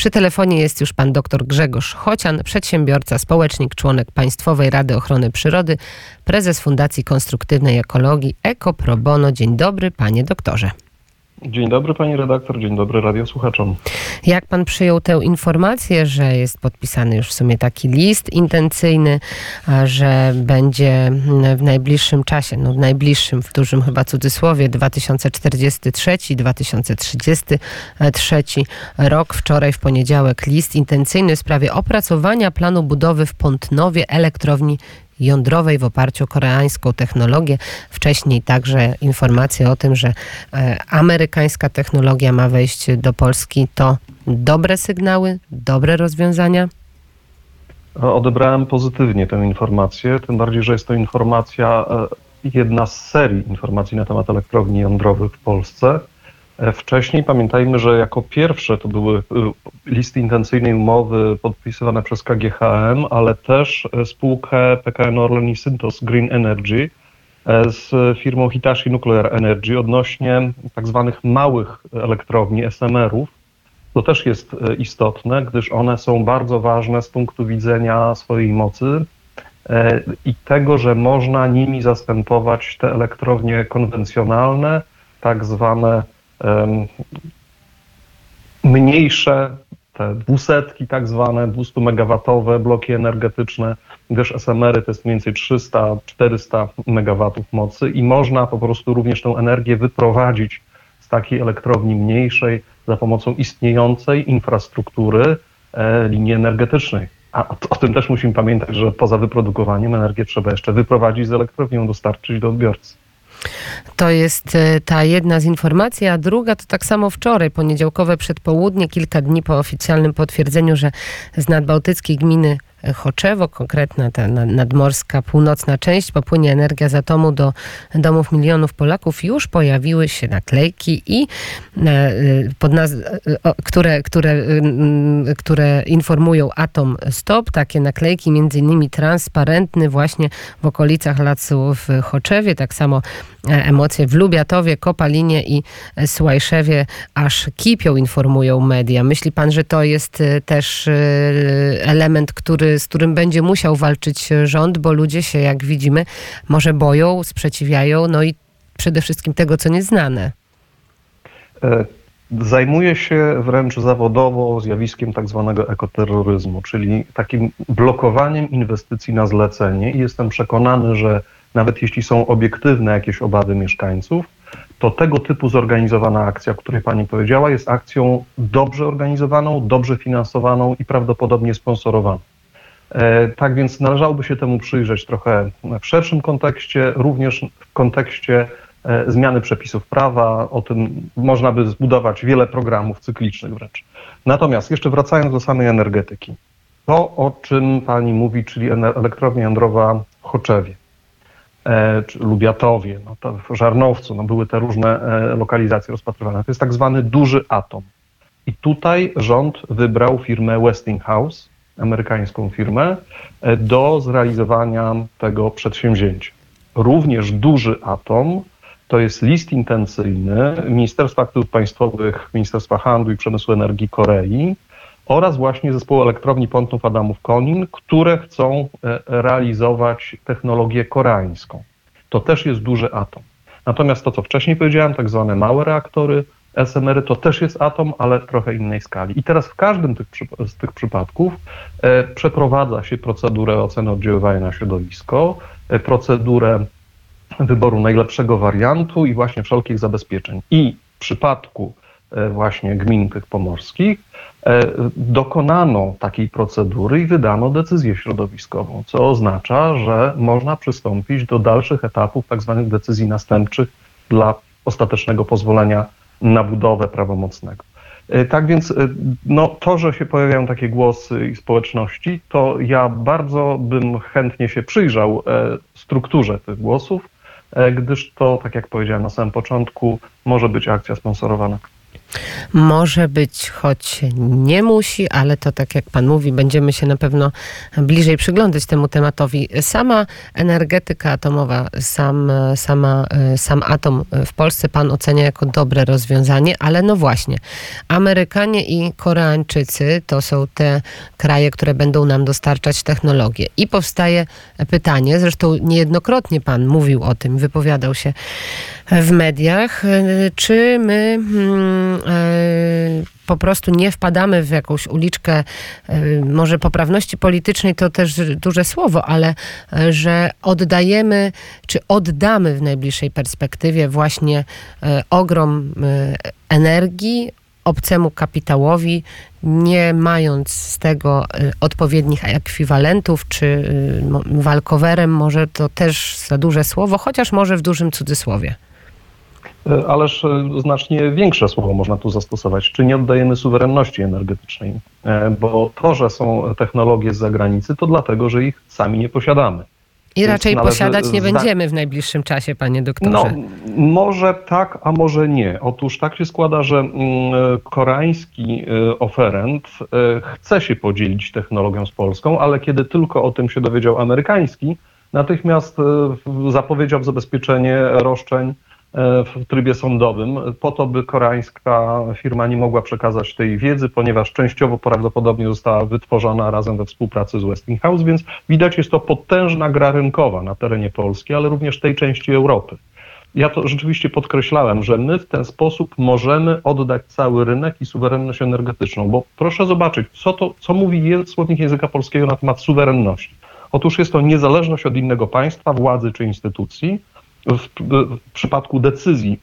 Przy telefonie jest już pan dr Grzegorz Chocian, przedsiębiorca, społecznik, członek Państwowej Rady Ochrony Przyrody, prezes Fundacji Konstruktywnej Ekologii Eko Pro Bono. Dzień dobry, panie doktorze. Dzień dobry pani redaktor, dzień dobry radiosłuchaczom. Jak pan przyjął tę informację, że jest podpisany już w sumie taki list intencyjny, że będzie w najbliższym czasie, no w najbliższym, w dużym chyba cudzysłowie, 2043-2033 rok, wczoraj w poniedziałek list intencyjny w sprawie opracowania planu budowy w Pątnowie elektrowni jądrowej w oparciu o koreańską technologię. Wcześniej także informacje o tym, że e, amerykańska technologia ma wejść do Polski. To dobre sygnały, dobre rozwiązania? Odebrałem pozytywnie tę informację, tym bardziej, że jest to informacja, e, jedna z serii informacji na temat elektrowni jądrowych w Polsce. E, wcześniej pamiętajmy, że jako pierwsze to były e, listy intencyjnej umowy podpisywane przez KGHM, ale też e, spółkę PKN Orlen i Syntos Green Energy z firmą Hitachi Nuclear Energy odnośnie tak zwanych małych elektrowni SMR-ów. To też jest istotne, gdyż one są bardzo ważne z punktu widzenia swojej mocy i tego, że można nimi zastępować te elektrownie konwencjonalne, tak zwane mniejsze, te dwusetki tak zwane, 200 megawatowe bloki energetyczne, gdyż SMR-y to jest mniej więcej 300-400 megawatów mocy i można po prostu również tę energię wyprowadzić z takiej elektrowni mniejszej za pomocą istniejącej infrastruktury e, linii energetycznej. A o, o, tym też musimy pamiętać, że poza wyprodukowaniem energię trzeba jeszcze wyprowadzić z elektrowni, ją dostarczyć do odbiorcy. To jest e, ta jedna z informacji, a druga to tak samo wczoraj, poniedziałkowe przedpołudnie, kilka dni po oficjalnym potwierdzeniu, że z nadbałtyckiej gminy Choczewo, konkretna ta nadmorska północna część, popłynie energia z atomu do domów milionów Polaków, już pojawiły się naklejki i e, pod naz- które, które, które informują Atom Stop, takie naklejki między innymi transparentny właśnie w okolicach lasu w Choczewie, tak samo e, emocje w Lubiatowie, Kopalinie i Słajszewie aż kipią, informują media. Myśli pan, że to jest e, też element, który z którym będzie musiał walczyć rząd, bo ludzie się, jak widzimy, może boją, sprzeciwiają, no i przede wszystkim tego, co nieznane. E, zajmuję się wręcz zawodowo zjawiskiem tak zwanego ekoterroryzmu, czyli takim blokowaniem inwestycji na zlecenie i jestem przekonany, że nawet jeśli są obiektywne jakieś obawy mieszkańców, to tego typu zorganizowana akcja, o której Pani powiedziała, jest akcją dobrze organizowaną, dobrze finansowaną i prawdopodobnie sponsorowaną. E, tak więc należałoby się temu przyjrzeć trochę w szerszym kontekście, również w kontekście e, zmiany przepisów prawa. O tym można by zbudować wiele programów cyklicznych wręcz. Natomiast jeszcze wracając do samej energetyki. To, o czym pani mówi, czyli elektrownia jądrowa w Choczewie, e, czy Lubiatowie, no w Żarnowcu, no były te różne lokalizacje rozpatrywane. To jest tak zwany duży atom. I tutaj rząd wybrał firmę Westinghouse, amerykańską firmę e, do zrealizowania tego przedsięwzięcia. Również duży atom to jest list intencyjny Ministerstwa Aktywów Państwowych, Ministerstwa Handlu i Przemysłu Energii Korei oraz właśnie zespołu elektrowni Pątnów Adamów Konin, które chcą e, realizować technologię koreańską. To też jest duży atom. Natomiast to, co wcześniej powiedziałem, tak zwane małe reaktory, SMR to też jest atom, ale trochę innej skali. I teraz w każdym tych, z tych przypadków e, przeprowadza się procedurę oceny oddziaływania na środowisko, e, procedurę wyboru najlepszego wariantu i właśnie wszelkich zabezpieczeń. I w przypadku e, właśnie gmin tych pomorskich e, dokonano takiej procedury i wydano decyzję środowiskową, co oznacza, że można przystąpić do dalszych etapów tak zwanych decyzji następczych dla ostatecznego pozwolenia na budowę prawomocnego. E, tak więc e, no, to, że się pojawiają takie głosy i społeczności, to ja bardzo bym chętnie się przyjrzał e, strukturze tych głosów, gdyż to, tak jak powiedziałem na samym początku, może być akcja sponsorowana. Może być, choć nie musi, ale to tak jak pan mówi, będziemy się na pewno bliżej przyglądać temu tematowi. Sama energetyka atomowa, sam, sama, sam atom w Polsce pan ocenia jako dobre rozwiązanie, ale no właśnie, Amerykanie i Koreańczycy to są te kraje, które będą nam dostarczać technologię. I powstaje pytanie, zresztą niejednokrotnie pan mówił o tym, wypowiadał się w mediach, czy my hmm, po prostu nie wpadamy w jakąś uliczkę, może poprawności politycznej to też duże słowo, ale że oddajemy, czy oddamy w najbliższej perspektywie właśnie ogrom energii obcemu kapitałowi, nie mając z tego odpowiednich ekwiwalentów, czy walkowerem, może to też za duże słowo, chociaż może w dużym cudzysłowie. Ależ znacznie większe słowo można tu zastosować. Czy nie oddajemy suwerenności energetycznej? Bo to, że są technologie z zagranicy, to dlatego, że ich sami nie posiadamy. I raczej posiadać nie będziemy w najbliższym czasie, panie doktorze. No, może tak, a może nie. Otóż tak się składa, że koreański oferent chce się podzielić technologią z Polską, ale kiedy tylko o tym się dowiedział amerykański, natychmiast zapowiedział zabezpieczenie roszczeń w trybie sądowym, po to, by koreańska firma nie mogła przekazać tej wiedzy, ponieważ częściowo prawdopodobnie została wytworzona razem we współpracy z Westinghouse, więc widać jest to potężna gra rynkowa na terenie Polski, ale również tej części Europy. Ja to rzeczywiście podkreślałem, że my w ten sposób możemy oddać cały rynek i suwerenność energetyczną, bo proszę zobaczyć, co, to, co mówi słownik języka polskiego na temat suwerenności. Otóż jest to niezależność od innego państwa, władzy czy instytucji, w, w przypadku decyzji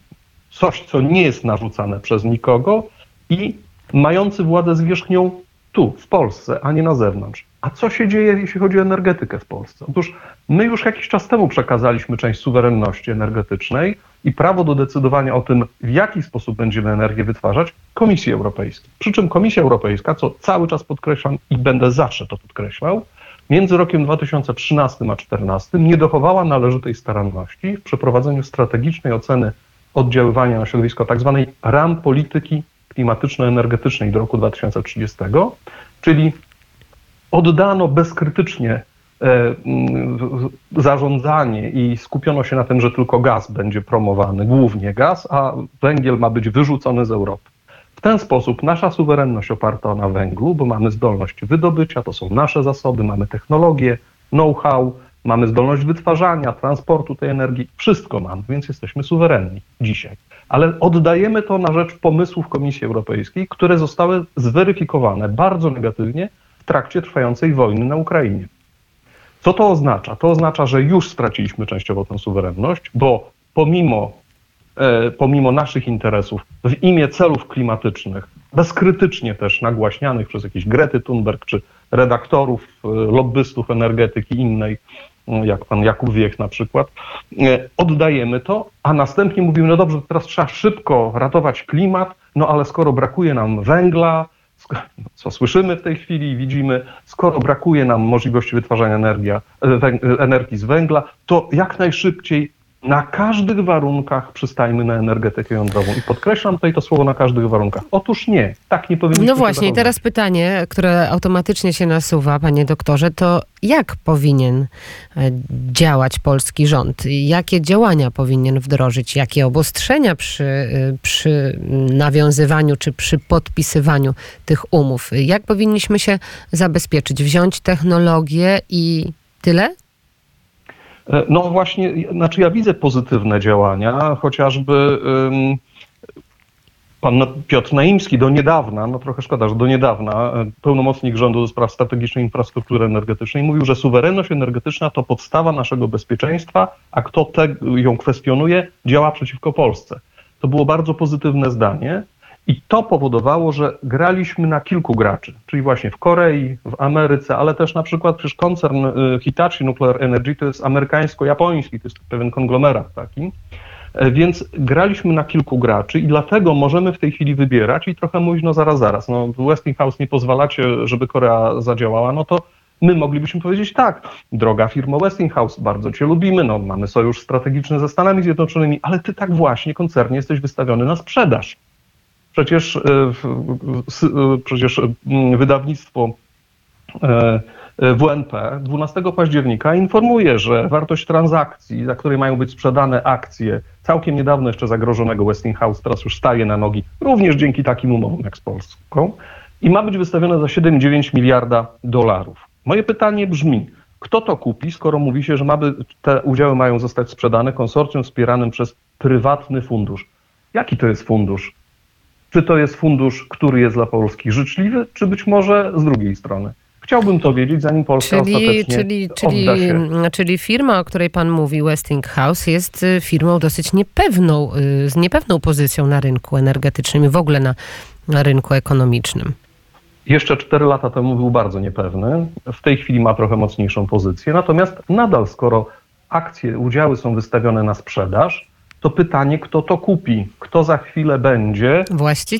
coś, co nie jest narzucane przez nikogo i mający władzę zwierzchnią tu, w Polsce, a nie na zewnątrz. A co się dzieje, jeśli chodzi o energetykę w Polsce? Otóż my już jakiś czas temu przekazaliśmy część suwerenności energetycznej i prawo do decydowania o tym, w jaki sposób będziemy energię wytwarzać, Komisji Europejskiej. Przy czym Komisja Europejska, co cały czas podkreślam i będę zawsze to podkreślał, między rokiem 2013 a 2014 nie dochowała należytej staranności w przeprowadzeniu strategicznej oceny oddziaływania na środowisko tzw. Tak ram polityki klimatyczno-energetycznej do roku 2030, czyli oddano bezkrytycznie zarządzanie i skupiono się na tym, że tylko gaz będzie promowany, głównie gaz, a węgiel ma być wyrzucony z Europy. W ten sposób nasza suwerenność oparta na węglu, bo mamy zdolność wydobycia, to są nasze zasoby, mamy technologię, know-how, mamy zdolność wytwarzania, transportu tej energii, wszystko mamy, więc jesteśmy suwerenni dzisiaj. Ale oddajemy to na rzecz pomysłów Komisji Europejskiej, które zostały zweryfikowane bardzo negatywnie w trakcie trwającej wojny na Ukrainie. Co to oznacza? To oznacza, że już straciliśmy częściowo tę suwerenność, bo pomimo pomimo naszych interesów, w imię celów klimatycznych, bezkrytycznie też nagłaśnianych przez jakieś Grety Thunberg czy redaktorów, lobbystów energetyki innej, jak pan Jakub Wiech na przykład, oddajemy to, a następnie mówimy, no dobrze, teraz trzeba szybko ratować klimat, no ale skoro brakuje nam węgla, co słyszymy w tej chwili i widzimy, skoro brakuje nam możliwości wytwarzania energii z węgla, to jak najszybciej na każdych warunkach przystajmy na energetykę jądrową. I podkreślam tutaj to słowo na każdych warunkach. Otóż nie, tak nie powinniśmy No właśnie, i teraz pytanie, które automatycznie się nasuwa, panie doktorze, to jak powinien działać polski rząd? Jakie działania powinien wdrożyć? Jakie obostrzenia przy, przy nawiązywaniu czy przy podpisywaniu tych umów? Jak powinniśmy się zabezpieczyć? Wziąć technologię i tyle? No właśnie, znaczy ja widzę pozytywne działania, chociażby pan Piotr Naimski do niedawna, no trochę szkoda, że do niedawna, pełnomocnik rządu do spraw strategicznej infrastruktury energetycznej mówił, że suwerenność energetyczna to podstawa naszego bezpieczeństwa, a kto te, ją kwestionuje, działa przeciwko Polsce. To było bardzo pozytywne zdanie. I to powodowało, że graliśmy na kilku graczy, czyli właśnie w Korei, w Ameryce, ale też na przykład przecież koncern Hitachi Nuclear Energy to jest amerykańsko-japoński, to jest pewien konglomerat taki. Więc graliśmy na kilku graczy i dlatego możemy w tej chwili wybierać i trochę mówić, no zaraz, zaraz, no Westinghouse nie pozwalacie, żeby Korea zadziałała, no to my moglibyśmy powiedzieć tak, droga firmo Westinghouse, bardzo cię lubimy, no mamy sojusz strategiczny ze Stanami Zjednoczonymi, ale ty tak właśnie koncernie jesteś wystawiony na sprzedaż Przecież, e, e, przecież wydawnictwo e, WNP 12 października informuje, że wartość transakcji, za której mają być sprzedane akcje całkiem niedawno jeszcze zagrożonego Westinghouse, teraz już staje na nogi, również dzięki takim umowom jak z Polską, i ma być wystawione za 7,9 miliarda dolarów. Moje pytanie brzmi, kto to kupi, skoro mówi się, że by, te udziały mają zostać sprzedane konsorcjum wspieranym przez prywatny fundusz? Jaki to jest fundusz? Czy to jest fundusz, który jest dla Polski życzliwy, czy być może z drugiej strony? Chciałbym to wiedzieć, zanim Polska Czyli, ostatecznie czyli, czyli, odda się. czyli firma, o której pan mówi, Westinghouse, jest y, firmą dosyć niepewną, y, z niepewną pozycją na rynku energetycznym i w ogóle na, na rynku ekonomicznym. Jeszcze 4 lata temu był bardzo niepewny. W tej chwili ma trochę mocniejszą pozycję. Natomiast nadal, skoro akcje, udziały są wystawione na sprzedaż, to pytanie, kto to kupi, kto za chwilę będzie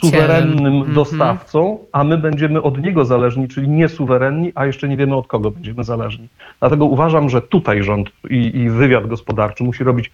suwerennym Mhm. dostawcą, a my będziemy od niego zależni, czyli niesuwerenni, a jeszcze nie wiemy od kogo będziemy zależni. Dlatego uważam, że tutaj rząd i, i wywiad gospodarczy musi robić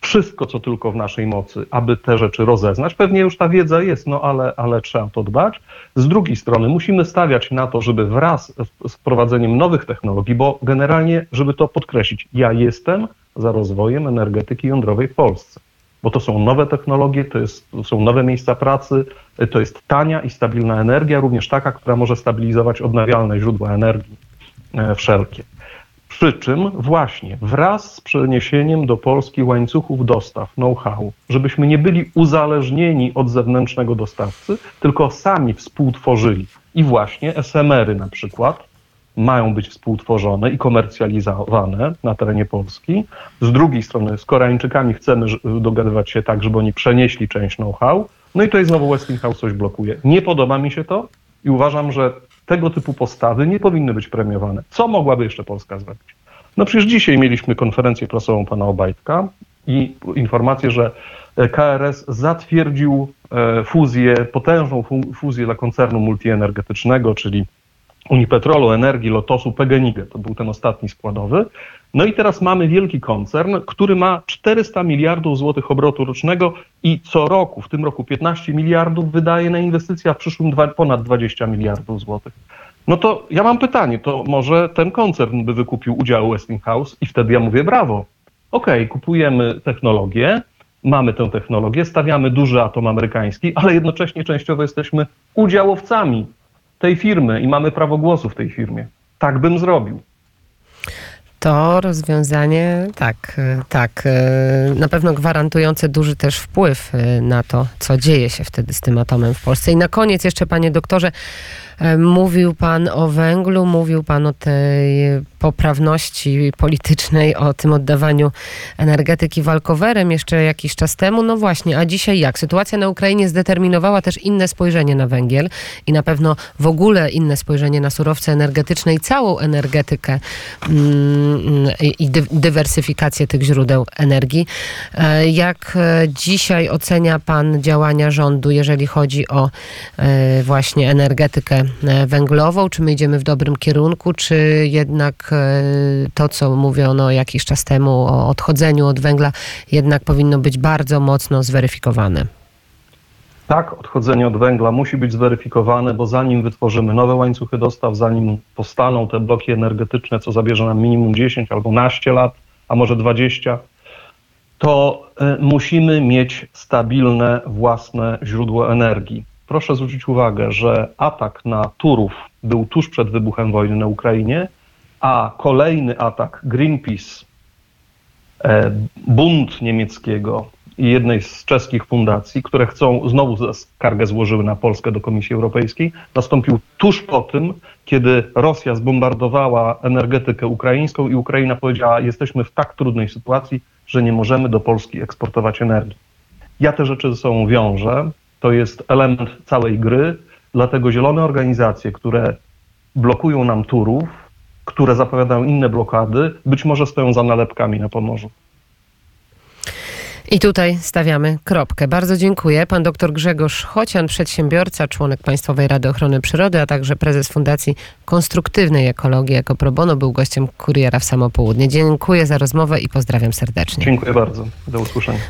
wszystko, co tylko w naszej mocy, aby te rzeczy rozeznać. Pewnie już ta wiedza jest, no ale, ale trzeba to dbać. Z drugiej strony musimy stawiać na to, żeby wraz z wprowadzeniem nowych technologii, bo generalnie, żeby to podkreślić, ja jestem za rozwojem energetyki jądrowej w Polsce bo to są nowe technologie, to, jest, to są nowe miejsca pracy, to jest tania i stabilna energia, również taka, która może stabilizować odnawialne źródła energii e, wszelkie. Przy czym właśnie wraz z przeniesieniem do Polski łańcuchów dostaw, know-how, żebyśmy nie byli uzależnieni od zewnętrznego dostawcy, tylko sami współtworzyli. I właśnie SMR-y na przykład mają być współtworzone i komercjalizowane na terenie Polski. Z drugiej strony z Koreańczykami chcemy dogadywać się tak, żeby oni przenieśli część know-how. No i tutaj znowu Westinghouse coś blokuje. Nie podoba mi się to i uważam, że tego typu postawy nie powinny być premiowane. Co mogłaby jeszcze Polska zrobić? No przecież dzisiaj mieliśmy konferencję prasową pana Obajtka i informację, że e, KRS zatwierdził e, fuzję, potężną fu- fuzję dla koncernu multienergetycznego, czyli Unipetrolu, Energii, Lotosu, PGNiG. To był ten ostatni składowy. No i teraz mamy wielki koncern, który ma 400 miliardów złotych obrotu rocznego i co roku, w tym roku 15 miliardów wydaje na inwestycje, a w przyszłym ponad 20 miliardów złotych. No to ja mam pytanie, to może ten koncern by wykupił udział Westinghouse i wtedy ja mówię brawo. Okej, kupujemy technologię, mamy tę technologię, stawiamy duży atom amerykański, ale jednocześnie częściowo jesteśmy udziałowcami tej firmy i mamy prawo głosu w tej firmie. Tak bym zrobił. To rozwiązanie, tak, y, tak, y, na pewno gwarantujące duży też wpływ y, na to, co dzieje się wtedy z tym atomem w Polsce. I na koniec jeszcze, panie doktorze, mówił pan o węglu, mówił pan o tej poprawności politycznej, o tym oddawaniu energetyki walkowerem jeszcze jakiś czas temu. No właśnie, a dzisiaj jak? Sytuacja na Ukrainie zdeterminowała też inne spojrzenie na węgiel i na pewno w ogóle inne spojrzenie na surowce energetyczne i całą energetykę mm, i i dy- dywersyfikację tych źródeł energii. E, Jak e, dzisiaj ocenia pan działania rządu, jeżeli chodzi o e, właśnie energetykę e, węglową? Czy my idziemy w dobrym kierunku, czy jednak e, to, co mówiono jakiś czas temu o odchodzeniu od węgla, jednak powinno być bardzo mocno zweryfikowane? Tak, odchodzenie od węgla musi być zweryfikowane, bo zanim wytworzymy nowe łańcuchy dostaw, zanim powstaną te bloki energetyczne, co zabierze nam minimum 10 albo naście lat, a może 20, to y, musimy mieć stabilne własne źródło energii. Proszę zwrócić uwagę, że atak na Turów był tuż przed wybuchem wojny na Ukrainie, a kolejny atak Greenpeace, e, bunt niemieckiego i jednej z czeskich fundacji, które chcą, znowu skargę złożyły na Polskę do Komisji Europejskiej, nastąpił tuż po tym, kiedy Rosja zbombardowała energetykę ukraińską i Ukraina powiedziała, jesteśmy w tak trudnej sytuacji, że nie możemy do Polski eksportować energii. Ja te rzeczy ze sobą wiążę, to jest element całej gry, dlatego zielone organizacje, które blokują nam Turów, które zapowiadają inne blokady, być może stoją za nalepkami na Pomorzu. I tutaj stawiamy kropkę. Bardzo dziękuję. Pan dr Grzegorz Chocian, przedsiębiorca, członek Państwowej Rady Ochrony Przyrody, a także prezes Fundacji Konstruktywnej Ekologii jako pro bono, był gościem Kuriera w Samopołudnie. Dziękuję za rozmowę i pozdrawiam serdecznie. Dziękuję bardzo. Do usłyszenia.